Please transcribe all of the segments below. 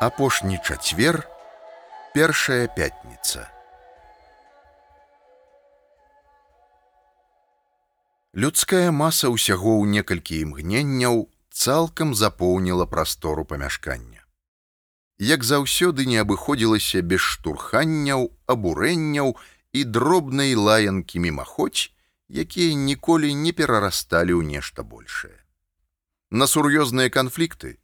апошні чацвер першая пятніца. Людская маса ўсяго ў некалькі імгненняў цалкам запоўніла прастору памяшкання. Як заўсёды не абыходзілася без штурханняў абурэнняў і дробнай лаянкі мімаходзь якія ніколі не перарасталі ў нешта большее на сур'ёзныя канфлікты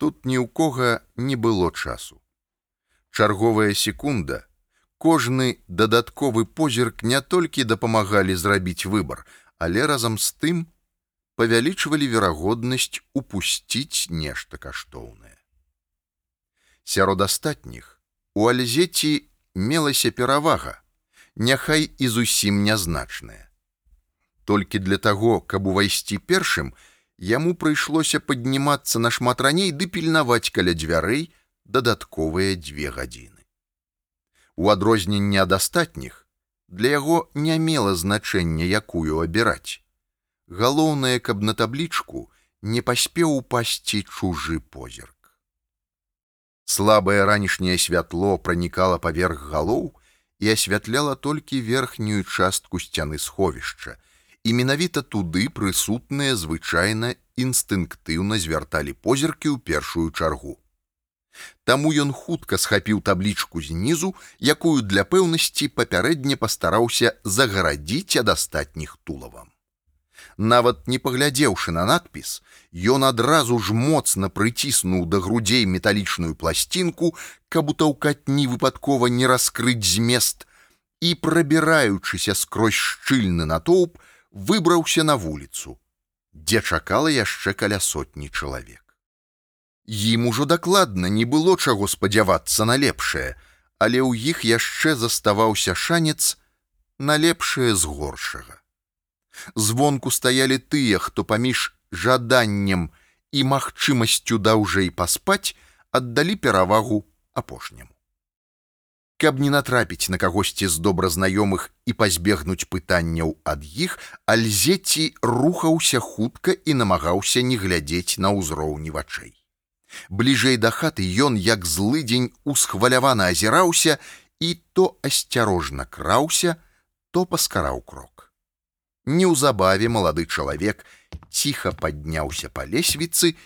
тут ні ў кога не было часу. Чарговая секунда, кожны дадатковы позірк не толькі дапамагалі зрабіць выбар, але разам з тым павялічвалі верагоднасць упусціць нешта каштоўнае. Сярод астатніх у альзеці мелася перавага, няхай і зусім нязначная. Толькі для таго, каб увайсці першым, яму прыйшлося паднімацца нашмат раней ды пільнаваць каля дзвярэй дадатковыя дзве гадзіны. У адрозненне ад астатніх для яго не мела значэння якую абіраць. Галоўнае, каб на таблічку не паспеў упасці чужы позірк. Слабае ранішняе святло пранікала паверх галоў і асвятляла толькі верхнюю частку сцяны сховішча, і менавіта туды прысутныя звычайна інстынктыўна звярталі позіркі ў першую чаргу. Таму ён хутка схапіў таблічку знізу, якую для пэўнасці папярэдне пастараўся загарадзіць ад астатніх тулавам. Нават не паглядзеўшы на надпіс, ён адразу ж моцна прыціснуў да грудзей металічную пласцінку, каб у таўкатні выпадкова не раскрыць змест і прабіраючыся скрозь шчыльны натоўп, выбраўся на вуліцу, дзе чакала яшчэ каля сотні чалавек. Ім ужо дакладна не было чаго спадзявацца на лепшае, але ў іх яшчэ заставаўся шанец на лепшае з горшага. Звонку стаялі тыя, хто паміж жаданнем і магчымасцю даўжэй паспаць аддалі перавагу апошняму каб не натрапіць на кагосьці з добразнаёмых і пазбегнуць пытанняў ад іх, альзеці рухаўся хутка і намагаўся не глядзець на ўзроўні вачэй. Бліжэй да хаты ён, як злыдзень усхвалявана азіраўся і то асцярожна краўся, то паскараў крок. Неўзабаве малады чалавек ціха падняўся па лесвіцы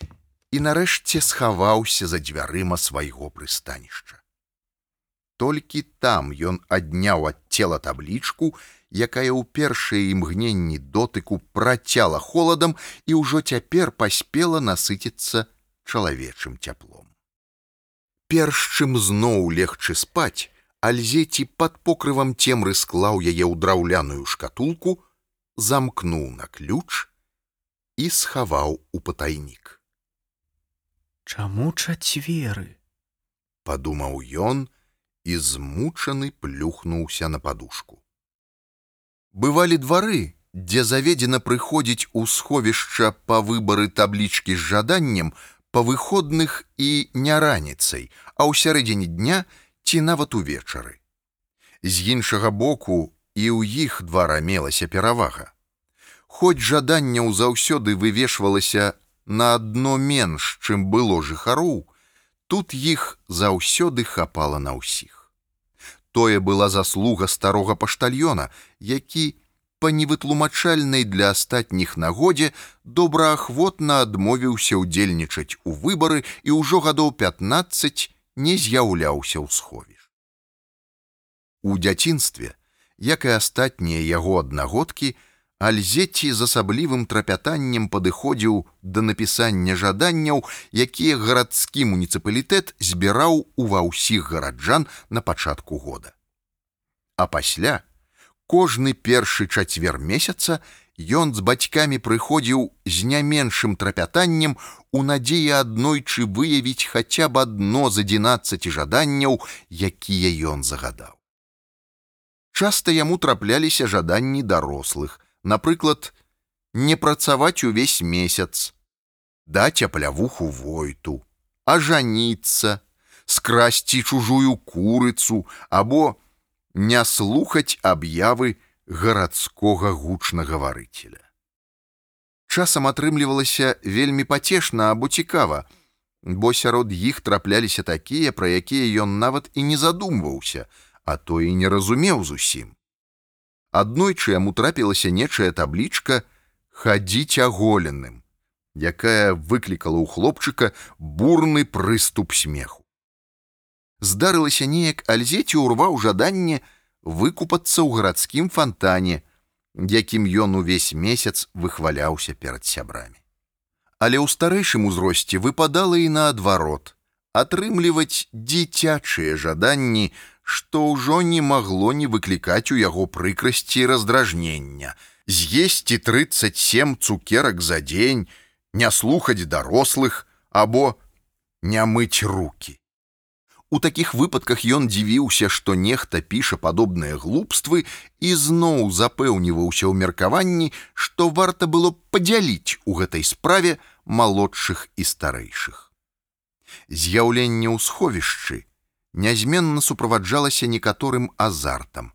і нарэшце схаваўся за дзвярыма свайго прыстанішча толькі там ён адняў ад цела таблічку, якая ў першыя імгненні дотыку працяла холадам і ўжо цяпер паспела насыціцца чалавечым цяплом. Перш чым зноў легчы спаць, альзеці пад покрывам цемры склаў яе ў драўляную шкатулку, замкнуў на ключ і схаваў у патайнік. Чаму чацверы? падумаў ён, і змучаны плюхнуўся на падушку. Бывалі двары, дзе заведзена прыходзіць у сховішча па выбары таблічкі з жаданнем па выходных і не раніцай, а ў сярэдзіне дня ці нават увечары. З іншага боку і ў іх двара мелася перавага. Хоць жаданняў заўсёды вывешвалася на адно менш, чым было жыхароў, тут іх заўсёды хапала на ўсіх. Тое была заслуга старога паштальёна, які па невытлумачальнай для астатніх нагодзе добраахвотна адмовіўся ўдзельнічаць у выбары і ўжо гадоў 15 не з'яўляўся ў сховіш. У дзяцінстве, як і астатнія яго аднагодкі, Альзеці з асаблівым трапятаннем падыходзіў да напісання жаданняў, якія гарадскі муніцыпалітэт збіраў ува ўсіх гараджан на пачатку года. А пасля кожны першы чацвер месяца ён з бацькамі прыходзіў з не меншым трапятаннем у надзеі аднойчы выявіць хаця б адно з 11 жаданняў, якія ён загадаў. Часта яму трапляліся жаданні дарослых, напрыклад, не працаваць увесь месяц, даць аплявуху войту, ажаніцца, скрасці чужую курыцу або не слухаць аб'явы гарадскога гучнага варыцеля. Часам атрымлівалася вельмі пацешна або цікава, бо сярод іх трапляліся такія, пра якія ён нават і не задумваўся, а то і не разумеў зусім. Аднойчы яму трапілася нечая таблічка хадзіць аголеным, якая выклікала ў хлопчыка бурны прыступ смеху. Здарылася неяк альзеці ўрваў жаданне выкупацца ў гарадскім фантане, якім ён увесь месяц выхваляўся перад сябрамі. Але ў старэйшым узросце выпадала і наадварот атрымліваць дзіцячыя жаданні, што ўжо не магло не выклікаць у яго прыкрасці раздражнення, з'есці 37 цукерак за дзень, не слухаць дарослых або не мыць руки. У такіх выпадках ён дзівіўся, што нехта піша падобныя глупствы і зноў запэўніваўся ў меркаванні, што варта было падзяліць у гэтай справе малодшых і старэйшых. З'яўленне ў сховішчы нязменна суправаджалася некаторым азартам.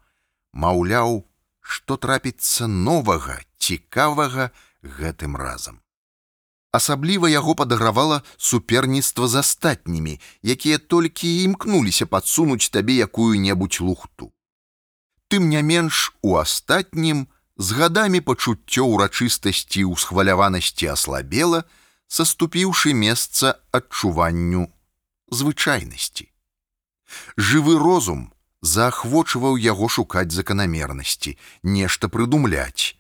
Маўляў, што трапіцца новага, цікавага гэтым разам. Асабліва яго падагравала суперніцтва з астатнімі, якія толькі імкнуліся падсунуць табе якую-небудзь лухту. Тым не менш у астатнім з гадамі пачуццё ўрачыстасці ў схваляванасці аслабела, саступіўшы месца адчуванню звычайнасці. Жывы розум заахвочваў яго шукаць заканамернасці, нешта прыдумляць,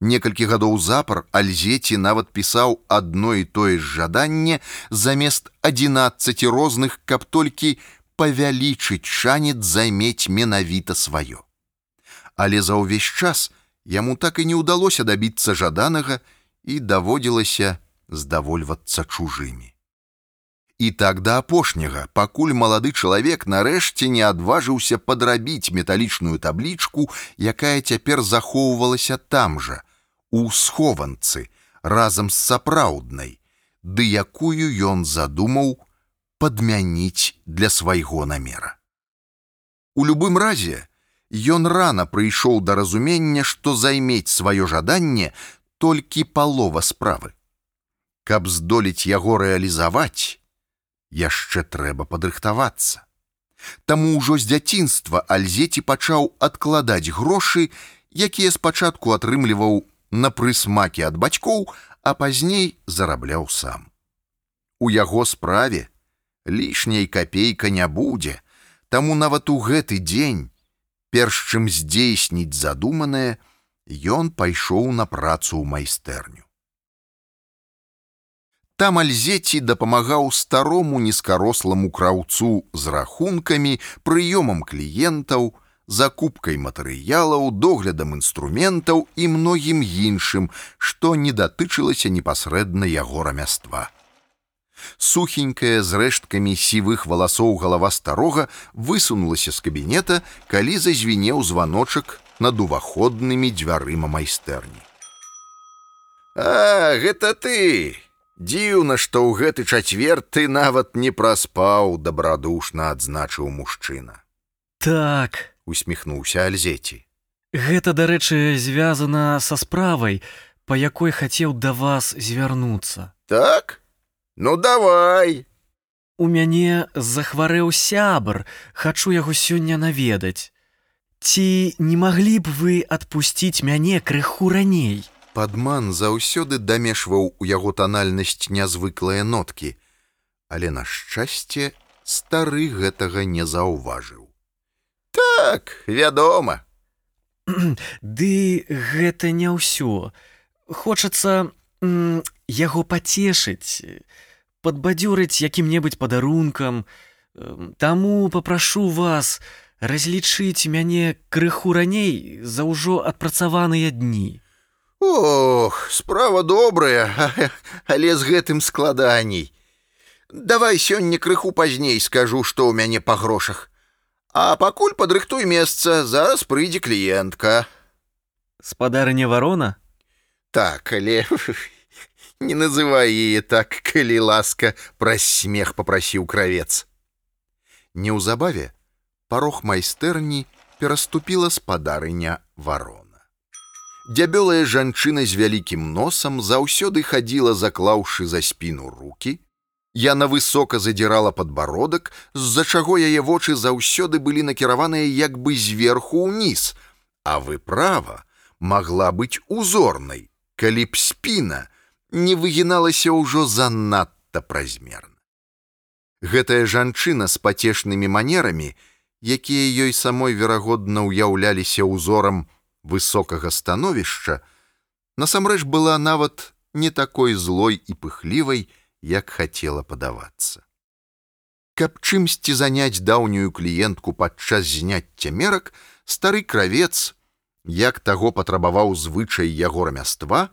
Некалькі гадоў запар альзеці нават пісаў адно і тое ж жаданне замест 11 розных, каб толькі павялічыць шанец займець менавіта сваё. Але за ўвесь час яму так і не ўдалося дабіцца жаданага і даводзілася здавольвацца чужымі. І так да апошняга, пакуль малады чалавек нарэшце не адважыўся падрабіць металічную таблічку, якая цяпер захоўвалася там жа, у схованцы разам з сапраўднай, ды якую ён задумаў падмяніць для свайго намера. У любым разе ён рана прыйшоў да разумення, што займець сваё жаданне толькі палова справы. Каб здолець яго рэалізаваць, яшчэ трэба падрыхтавацца. Таму ўжо з дзяцінства Альзеці пачаў адкладаць грошы, якія спачатку атрымліваў на прысмакі ад бацькоў, а пазней зарабляў сам. У яго справе лішняй капейка не будзе, таму нават у гэты дзень, перш чым здзейсніць задуманае, ён пайшоў на працу ў майстэрню. Там альзеці дапамагаў старому нізкаросламу краўцу з рахункамі, прыёмам кліентаў, закупкай матэрыялаў, доглядам інструментаў і многім іншым, што не датычылася непасрэдна яго рамяства. Сухенькая з рэшткамі сівых валасоў галава старога высунулася з кабінета, калі зазвінеў званочак над уваходнымі дзвярыма майстэрні. А гэта ты! Дзіўна, што ў гэты чацвер ты нават не праспаў, дабрадушна адзначыў мужчына. Так, усміхнуўся альзеці. Гэта, дарэчы, звязана са справай, па якой хацеў да вас звярнуцца. Так, ну давай. У мяне захварэў сябр, хачу яго сёння наведаць. Ці не маглі б вы адпусціць мяне крыху раней? Падман заўсёды дамешваў у яго танальнасць нязвыклыя ноткі, але на шчасце стары гэтага не заўважыў. Так вядома. Ды гэта не ўсё. Хочацца яго пацешыць падбадзёрыць якім-небудзь падарункам. Таму попрашу вас разлічыць мяне крыху раней за ўжо адпрацаваныя дні ох справа добрая але з гэтым складаней давай сёння крыху пазней скажу што ў мяне па грошах А пакуль падрыхтуй месца, зараз прыйдзе кліентка. Спадарыня варона? Так, але не называй яе так, калі ласка, праз смех попрасіў кравец. Неўзабаве парог майстэрні пераступіла спадарыня варона. Дзябёлая жанчына з вялікім носам заўсёды хадзіла, заклаўшы за спіну руки, Яна высока задзірала падбародак, з-за чаго яе вочы заўсёды былі накіраваныя як бы зверху ўніз, а выправа магла быць узорнай, калі б спіна не выгіналася ўжо занадта празмерна. Гэтая жанчына з пацешнымі манерамі, якія ёй самой верагодна ўяўляліся ўзорам высокага становішча, насамрэч была нават не такой злой і пыхлівай, як хацела падавацца. Каб чымсьці заняць даўнюю кліентку падчас зняцця мерак, стары кравец, як таго патрабаваў звычай яго рамяства,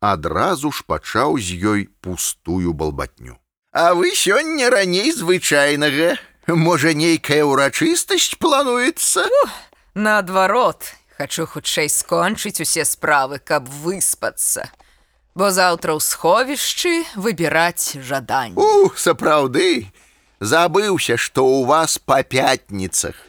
адразу ж пачаў з ёй пустую балбатню. А вы сёння раней звычайнага, можа нейкая ўрачыстасць плануецца? Наадварот, хачу хутчэй скончыць усе справы, каб выспацца бо заўтра ў сховішчы выбіраць жаданне. У сапраўды забыўся, што ў вас па пятніцах.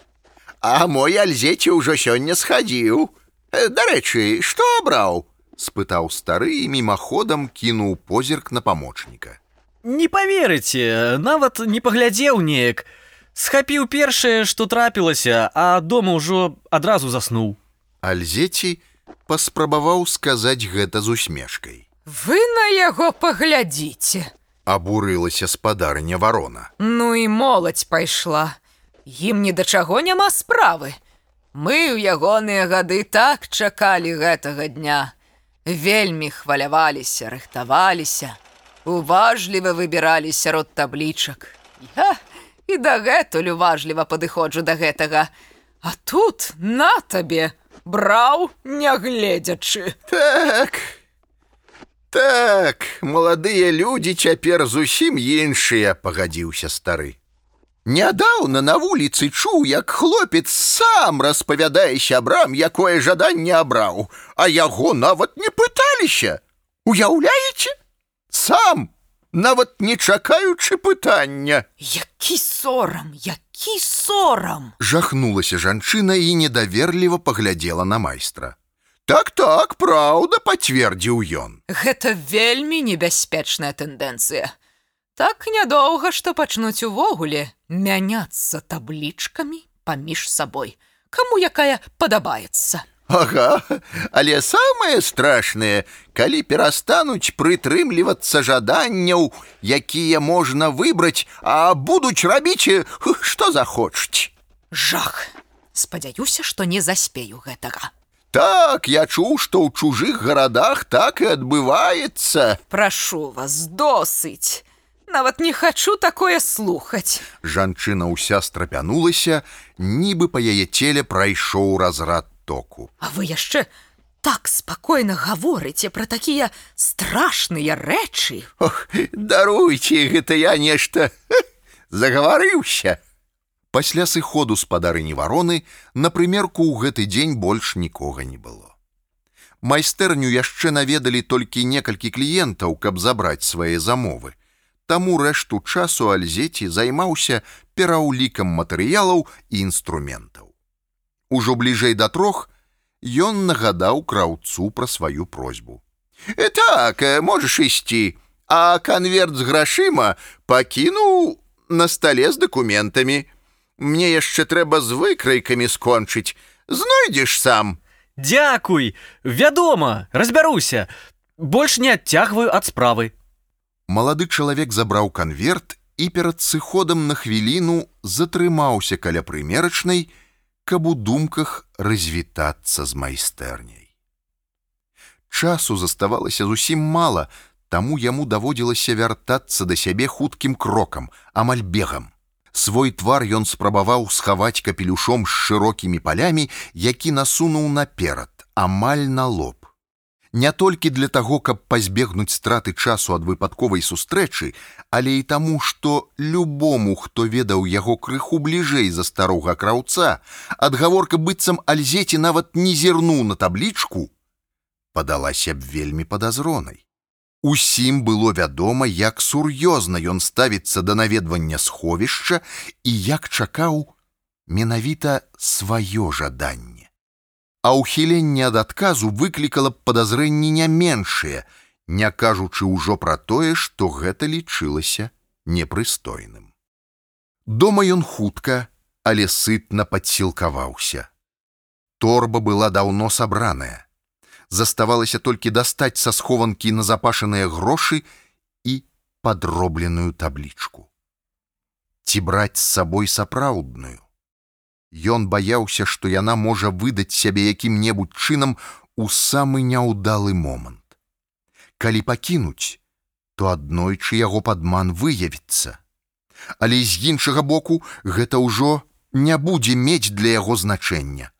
А мой альзеці ўжо сёння схадзіў. Э, дарэчы, што абраў? спытаў стары і мімаходам кінуў позірк на памочніка. Не паверыце, нават не паглядзеў неяк. Схапіў першае, што трапілася, а дома ўжо адразу заснуў. Альзеці паспрабаваў сказаць гэта з усмешкай. Вы на яго паглядзіце. Абурылася спадарня варона. Ну і моладзь пайшла. Ім ні да чаго няма справы. Мы ў ягоныя гады так чакалі гэтага дня. Вельмі хваляваліся, рыхтаваліся, уважліва выбіралі сярод таблічак. Я і дагэтуль уважліва падыходжу да гэтага. А тут на табе браў, нягледзячы. Так, Так, маладыя людзі цяпер зусім іншыя, пагадзіўся стары. Нядаўна на вуліцы чуў, як хлопец сам распавядае сябрам, якое жаданне абраў, а яго нават не пыталіся. Уяўляеце? Сам, нават не чакаючы пытання. Які сорам, які сорам! Жахнулася жанчына і недаверліва паглядзела на майстра. Так так, праўда, пацвердзіў ён. Гэта вельмі небяспечная тэндэнцыя. Так нядоўга, што пачнуць увогуле мяняцца таблічкамі паміж сабой. Каму якая падабаецца. Ага, але самае страшнае, калі перастануць прытрымлівацца жаданняў, якія можна выбраць, а будуць рабіць, што захочуць. Жах, спадзяюся, што не заспею гэтага. Так, я чуў, што ў чужых гарадах так і адбываецца. Прашу вас досыць. Нават не хачу такое слухаць. Жанчына ўся страпянулася, нібы па яе целе прайшоў разрад току. А вы яшчэ так спакойна гаворыце пра такія страшныя рэчы. Ох, даруйце, гэта я нешта загаварыўся. Пасля сыходу спадарыні вароны на прымерку ў гэты дзень больш нікога не было. Майстэрню яшчэ наведалі толькі некалькі кліентаў, каб забраць свае замовы. Таму рэшту часу Альзеці займаўся пераўлікам матэрыялаў і інструментаў. Ужо бліжэй да трох ён нагадаў краўцу пра сваю просьбу. «Э, так, э, можаш ісці, а канверт з грашыма пакінуў на стале з дакументамі. Мне яшчэ трэба з выкрайкамі скончыць. Знойдзеш сам. Дзякуй, вядома, разбяруся. Больш не адцягваю ад справы. Малады чалавек забраў канверт і перад сыходам на хвіліну затрымаўся каля прымерачнай, каб у думках развітацца з майстэрняй. Часу заставалася зусім мала, таму яму даводзілася вяртацца да сябе хуткім крокам, амаль бегам. Свой твар ён спрабаваў схаваць капелюшом з шырокімі палямі, які насунуў наперад, амаль на лоб. Не толькі для таго, каб пазбегнуць страты часу ад выпадковай сустрэчы, але і таму, што любому, хто ведаў яго крыху бліжэй за старога краўца, адгаворка быццам альзеці нават не зірнуў на таблічку, падалася б вельмі падазронай. Усім было вядома, як сур'ёзна ён ставіцца да наведвання сховішча і як чакаў менавіта сваё жаданне. А ўхіленне ад адказу выклікала б падазрэнні не меншыя, не кажучы ўжо пра тое, што гэта лічылася непрыстойным. Дома ён хутка, але сытна падсілкаваўся. Торба была даўно сабраная. Заставалася толькі дастаць са схованкі назапашаныя грошы і падробленую таблічку. Ці браць з сабой сапраўдную. Ён баяўся, што яна можа выдаць сябе якім-небудзь чынам у самы няўдалы момант. Калі пакінуць, то аднойчы яго падман выявіцца. Але з іншага боку гэта ўжо не будзе мець для яго значэння.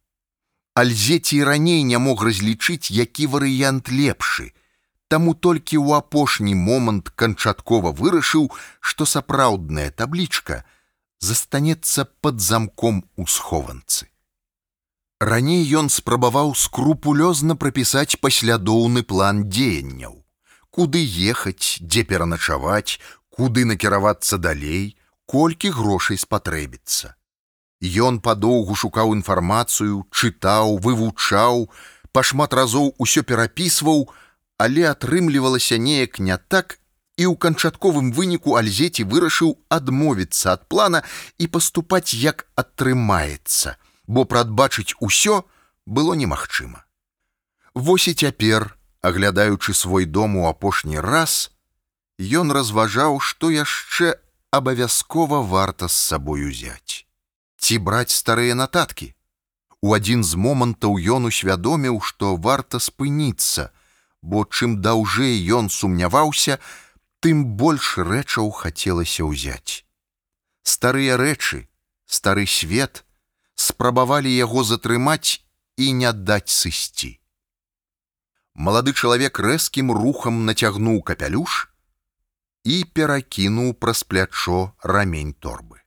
Альзеці раней не мог разлічыць, які варыянт лепшы. Таму толькі ў апошні момант канчаткова вырашыў, што сапраўдная таблічка — застанецца под замком у схованцы. Раней ён спрабаваў скрупулёзна прапісаць паслядоўны план дзеянняў, куды ехаць, дзе пераначаваць, куды накіравацца далей, колькі грошай спатрэбіцца. Ён падоўгу шукаў інфармацыю, чытаў, вывучаў, пашмат разоў усё перапісваў, але атрымлівалася неяк не так, і ў канчатковым выніку альзеці вырашыў адмовіцца ад плана і паступаць як атрымаецца, бо прадбачыць усё было немагчыма. Вось і цяпер, аглядаючы свой дом у апошні раз, ён разважаў, што яшчэ абавязкова варта з сабой узяць. Ці браць старыя нататкі. У адзін з момантаў ён усвядоміў, што варта спыніцца, бо чым даўжэй ён сумняваўся, тым больш рэчаў хацелася ўзяць. Старыя рэчы, стары свет спрабавалі яго затрымаць і не даць сысці. Малады чалавек рэзкім рухам нацягнуў капялюш і перакінуў праз плячо рамень торбы.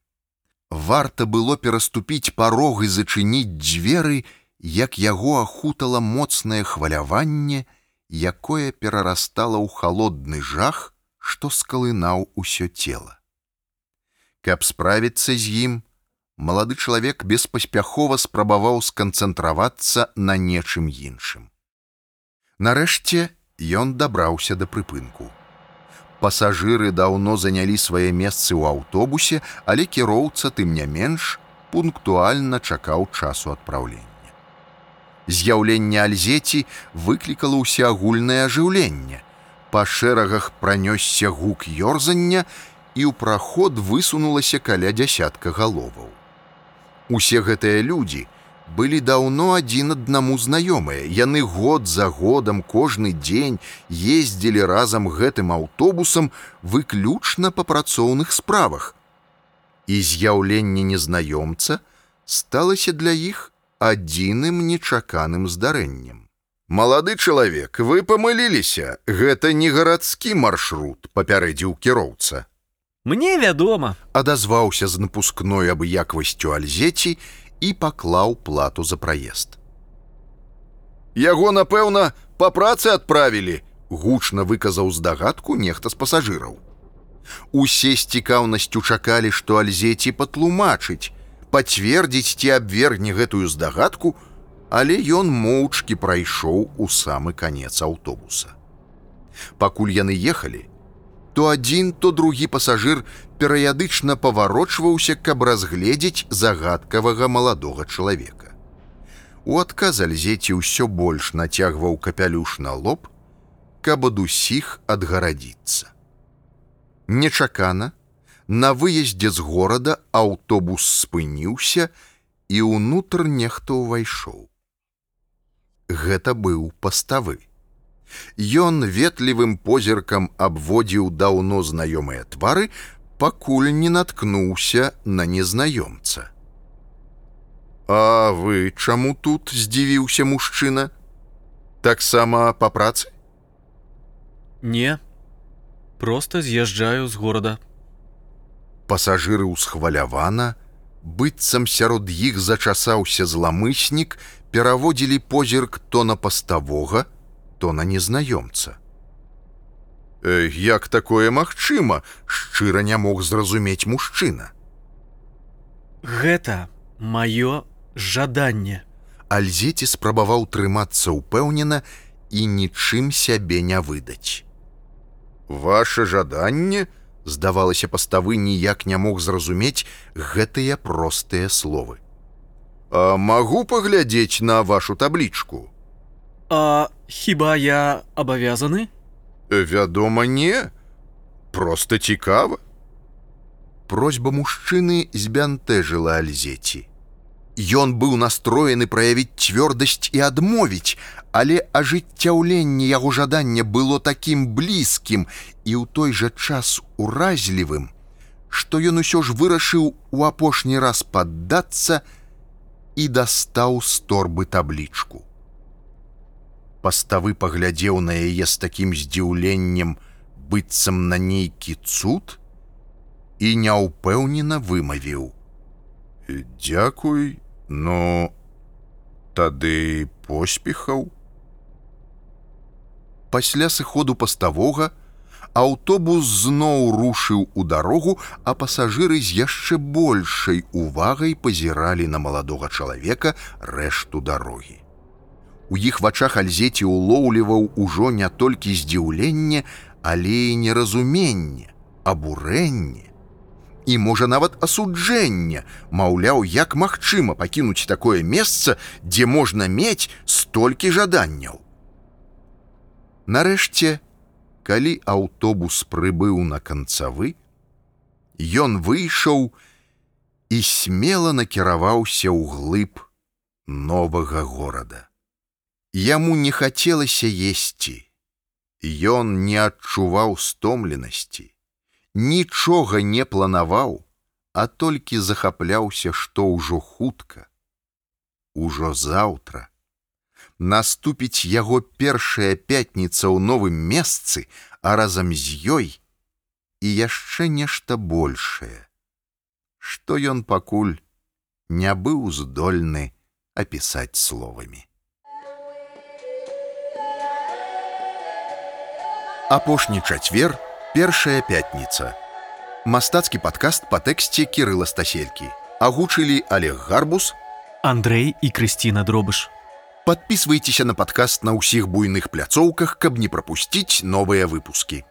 Варта было пераступіць парог і зачыніць дзверы, як яго ахутала моцнае хваляванне, якое перарастала ў халодны жах, што скалынаў усё цело. Каб справіцца з ім, малады чалавек беспаспяхова спрабаваў сканцэнтравацца на нечым іншым. Нарэшце ён дабраўся да прыпынку. Пасажыры даўно занялі свае месцы ў аўтобусе, але кіроўца тым не менш пунктуальна чакаў часу адпраўлення. З'яўленне альзеці выклікала ўсеагульнае ажыўленне, па шэрагах пранёсся гук ёрзання і ў праход высунулася каля дзясятка галоваў. Усе гэтыя людзі былі даўно адзін аднаму знаёмыя. Яны год за годам кожны дзень ездзілі разам гэтым аўтобусам выключна па працоўных справах. І з'яўленне незнаёмца сталася для іх адзіным нечаканым здарэннем. Малады чалавек, вы памыліліся, гэта не гарадскі маршрут, папярэдзіў кіроўца. Мне вядома, адазваўся з напускной абыяквасцю альзеці і паклаў плату за праезд. Яго, напэўна, па працы адправілі, гучна выказаў здагадку нехта з пасажыраў. Усе з цікаўнасцю чакалі, што альзеці патлумачыць, пацвердзіць ці абвергне гэтую здагадку, але ён моўчкі прайшоў у самы канец аўтобуса. Пакуль яны ехалі, то адзін, то другі пасажыр перыядычна паварочваўся, каб разгледзець загадкавага маладога чалавека. У адказ альзеці ўсё больш нацягваў капялюш на лоб, каб ад усіх адгарадзіцца. Нечакана, на выездзе з горада аўтобус спыніўся, і ўнутр нехта ўвайшоў гэта быў паставы. Ён ветлівым позіркам абводзіў даўно знаёмыя твары, пакуль не наткнуўся на незнаёмца. А вы чаму тут здзівіўся мужчына? Таксама па працы? Не, просто з'язджаю з горада. Пасажыры ўсхвалявана, быццам сярод іх зачасаўся зламыснік, пераводзілі позірк то на паставога, то на незнаёмца. Э, як такое магчыма, шчыра не мог зразумець мужчына. Гэта маё жаданне. Альзеці спрабаваў трымацца ўпэўнена і нічым сябе не выдаць. Ваше жаданне Здавалася, паставы ніяк не мог зразумець гэтыя простыя словы. А магу паглядзець на вашу таблічку. А хіба я абавязаны? Вядома, не. Проста цікава. Просьба мужчыны збянтэжыла Альзеці. Ён быў настроены праявіць цвёрдасць і адмовіць, але ажыццяўленне яго жадання было такім блізкім і ў той жа час уразлівым, што ён усё ж вырашыў у апошні раз паддацца і дастаў з торбы таблічку. Паставы паглядзеў на яе з такім здзіўленнем, быццам на нейкі цуд і няўпэўнена вымавіў: « Дзякуй, но тады поспехаў. Пасля сыходу паставога аўтобус зноў рушыў у дарогу, а пасажыры з яшчэ большай увагай пазіралі на маладога чалавека рэшту дарогі. У іх вачах альзеці улоўліваў ужо не толькі здзіўленне, але і неразуменне, абурэнне і можа нават асуджэнне, маўляў, як магчыма пакінуць такое месца, дзе можна мець столькі жаданняў. Нарэшце, калі аўтобус прыбыў на канцавы, ён выйшаў і смела накіраваўся ў глыб новага горада. Яму не хацелася есці. Ён не адчуваў стомленасці, нічога не планаваў, а толькі захапляўся, што ўжо хутка. Ужо заўтра наступіць яго першая пятніца ў новым месцы, а разам з ёй і яшчэ нешта большее, што ён пакуль не быў здольны апісаць словамі. апошні чацвер першая пятніца. Мастацкі падкаст па тэксце кірыла стаселькі. Агучылі олег гарбус Андрей і Крысціна дробыш подписывайтеся на падкаст на ўсіх буйных пляцоўках каб не прапусціць новыя выпускі